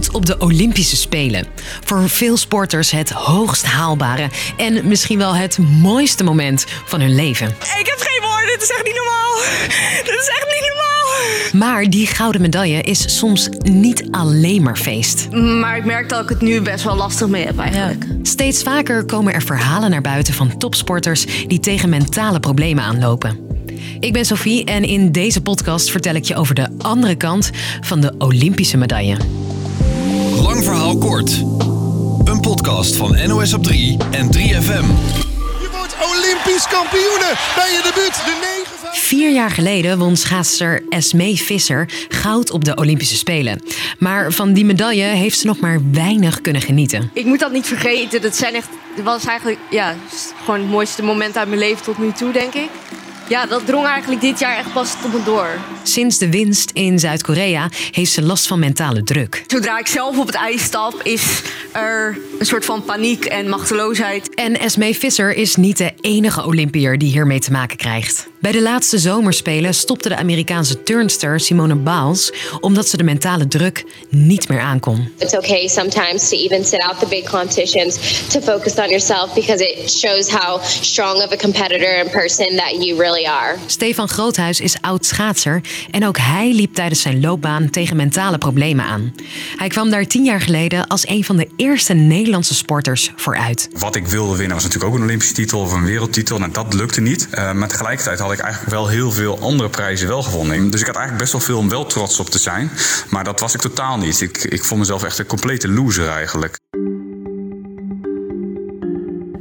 Goud op de Olympische Spelen. Voor veel sporters het hoogst haalbare en misschien wel het mooiste moment van hun leven. Ik heb geen woorden, dit is echt niet normaal. Dit is echt niet normaal. Maar die gouden medaille is soms niet alleen maar feest. Maar ik merk dat ik het nu best wel lastig mee heb eigenlijk. Steeds vaker komen er verhalen naar buiten van topsporters die tegen mentale problemen aanlopen. Ik ben Sophie en in deze podcast vertel ik je over de andere kant van de Olympische medaille. Lang verhaal kort. Een podcast van NOS op 3 en 3FM. Je wordt Olympisch kampioene bij je debuut. De 9 van... Vier jaar geleden won schaatser Esmee Visser goud op de Olympische Spelen. Maar van die medaille heeft ze nog maar weinig kunnen genieten. Ik moet dat niet vergeten. Dat zijn echt, dit was eigenlijk ja, gewoon het mooiste moment uit mijn leven tot nu toe, denk ik. Ja, dat drong eigenlijk dit jaar echt pas tot me door. Sinds de winst in Zuid-Korea heeft ze last van mentale druk. Zodra ik zelf op het ijs stap, is er een soort van paniek en machteloosheid. En Esmee Visser is niet de enige Olympiër die hiermee te maken krijgt. Bij de laatste zomerspelen stopte de Amerikaanse turnster Simone Biles omdat ze de mentale druk niet meer aankon. It's okay sometimes to even sit out the big competitions to focus on yourself because it shows how strong of a competitor and person that you really are. Stefan Groothuis is oud schaatser en ook hij liep tijdens zijn loopbaan tegen mentale problemen aan. Hij kwam daar tien jaar geleden als een van de eerste Nederlandse sporters vooruit. Wat ik wilde winnen was natuurlijk ook een Olympische titel of een wereldtitel. Nou, dat lukte niet. Uh, maar tegelijkertijd had ik eigenlijk wel heel veel andere prijzen wel gewonnen. Dus ik had eigenlijk best wel veel om wel trots op te zijn. Maar dat was ik totaal niet. Ik, ik vond mezelf echt een complete loser eigenlijk.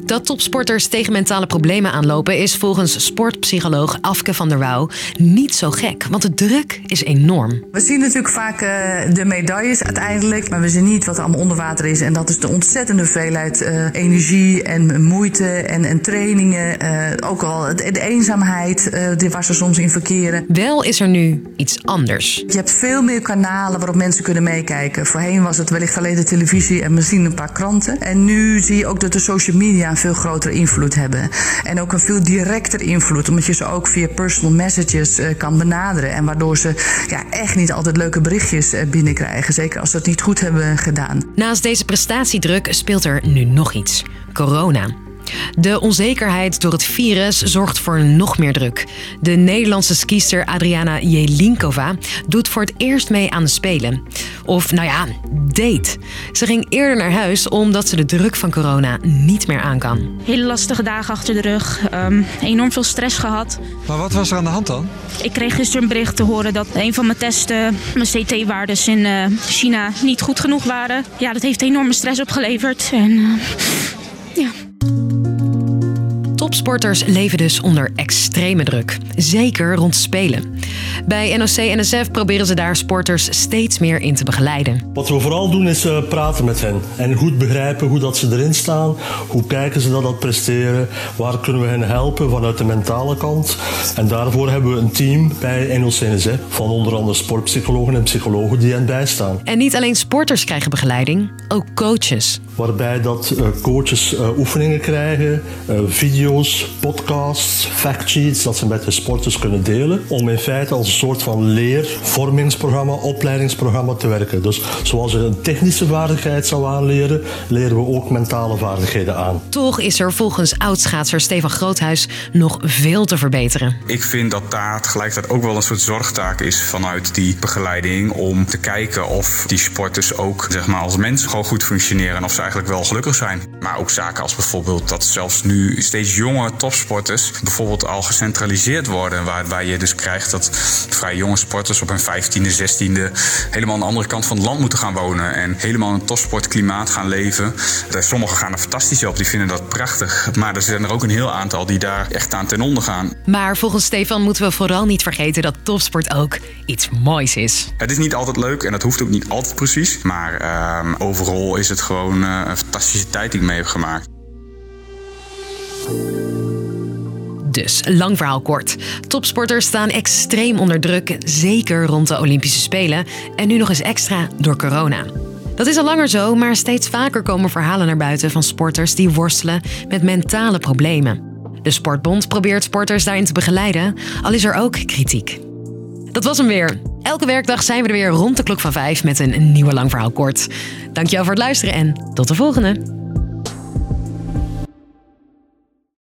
Dat topsporters tegen mentale problemen aanlopen is volgens sportpsycholoog Afke van der Wouw niet zo gek, want de druk is enorm. We zien natuurlijk vaak uh, de medailles uiteindelijk, maar we zien niet wat er allemaal onder water is. En dat is de ontzettende veelheid uh, energie en moeite en, en trainingen. Uh, ook al de, de eenzaamheid die waar ze soms in verkeren. Wel is er nu iets anders. Je hebt veel meer kanalen waarop mensen kunnen meekijken. Voorheen was het wellicht alleen de televisie en misschien een paar kranten. En nu zie je ook dat de social media veel grotere invloed hebben. En ook een veel directer invloed, omdat je ze ook via personal messages uh, kan benaderen. En waardoor ze ja, echt niet altijd leuke berichtjes uh, binnenkrijgen. Zeker als ze het niet goed hebben gedaan. Naast deze prestatiedruk speelt er nu nog iets: corona. De onzekerheid door het virus zorgt voor nog meer druk. De Nederlandse skiester Adriana Jelinkova doet voor het eerst mee aan de Spelen. Of nou ja, date. Ze ging eerder naar huis omdat ze de druk van corona niet meer aan kan. Hele lastige dagen achter de rug. Um, enorm veel stress gehad. Maar wat was er aan de hand dan? Ik kreeg gisteren een bericht te horen dat een van mijn testen, mijn CT-waardes in uh, China, niet goed genoeg waren. Ja, dat heeft enorme stress opgeleverd. En uh, ja. Topsporters leven dus onder extreme druk, zeker rond spelen. Bij NOC-NSF proberen ze daar sporters steeds meer in te begeleiden. Wat we vooral doen is uh, praten met hen en goed begrijpen hoe dat ze erin staan, hoe kijken ze dat dat presteren, waar kunnen we hen helpen vanuit de mentale kant. En daarvoor hebben we een team bij NOC-NSF van onder andere sportpsychologen en psychologen die hen bijstaan. En niet alleen sporters krijgen begeleiding, ook coaches. Waarbij dat uh, coaches uh, oefeningen krijgen, video's, podcasts, factsheets, dat ze met de sporters kunnen delen. Om in feite als een soort van leervormingsprogramma, opleidingsprogramma te werken. Dus zoals je een technische vaardigheid zou aanleren, leren we ook mentale vaardigheden aan. Toch is er volgens oudschaatser Stefan Groothuis nog veel te verbeteren. Ik vind dat daar tegelijkertijd ook wel een soort zorgtaak is vanuit die begeleiding om te kijken of die sporters ook zeg maar, als mensen gewoon goed functioneren en of ze eigenlijk wel gelukkig zijn. Maar ook zaken als bijvoorbeeld dat zelfs nu steeds jonge topsporters bijvoorbeeld al gecentraliseerd worden, waarbij je dus krijgt dat vrij jonge sporters op hun 15e, 16e helemaal aan de andere kant van het land moeten gaan wonen en helemaal in een topsportklimaat gaan leven. Sommigen gaan er fantastisch op, die vinden dat prachtig. Maar er zijn er ook een heel aantal die daar echt aan ten onder gaan. Maar volgens Stefan moeten we vooral niet vergeten dat topsport ook iets moois is. Het is niet altijd leuk en dat hoeft ook niet altijd precies. Maar uh, overal is het gewoon uh, een fantastische tijd die ik mee heb gemaakt. Dus, lang verhaal kort. Topsporters staan extreem onder druk, zeker rond de Olympische Spelen. En nu nog eens extra door corona. Dat is al langer zo, maar steeds vaker komen verhalen naar buiten van sporters die worstelen met mentale problemen. De Sportbond probeert sporters daarin te begeleiden, al is er ook kritiek. Dat was hem weer. Elke werkdag zijn we er weer rond de klok van vijf met een nieuwe lang verhaal kort. Dankjewel voor het luisteren en tot de volgende.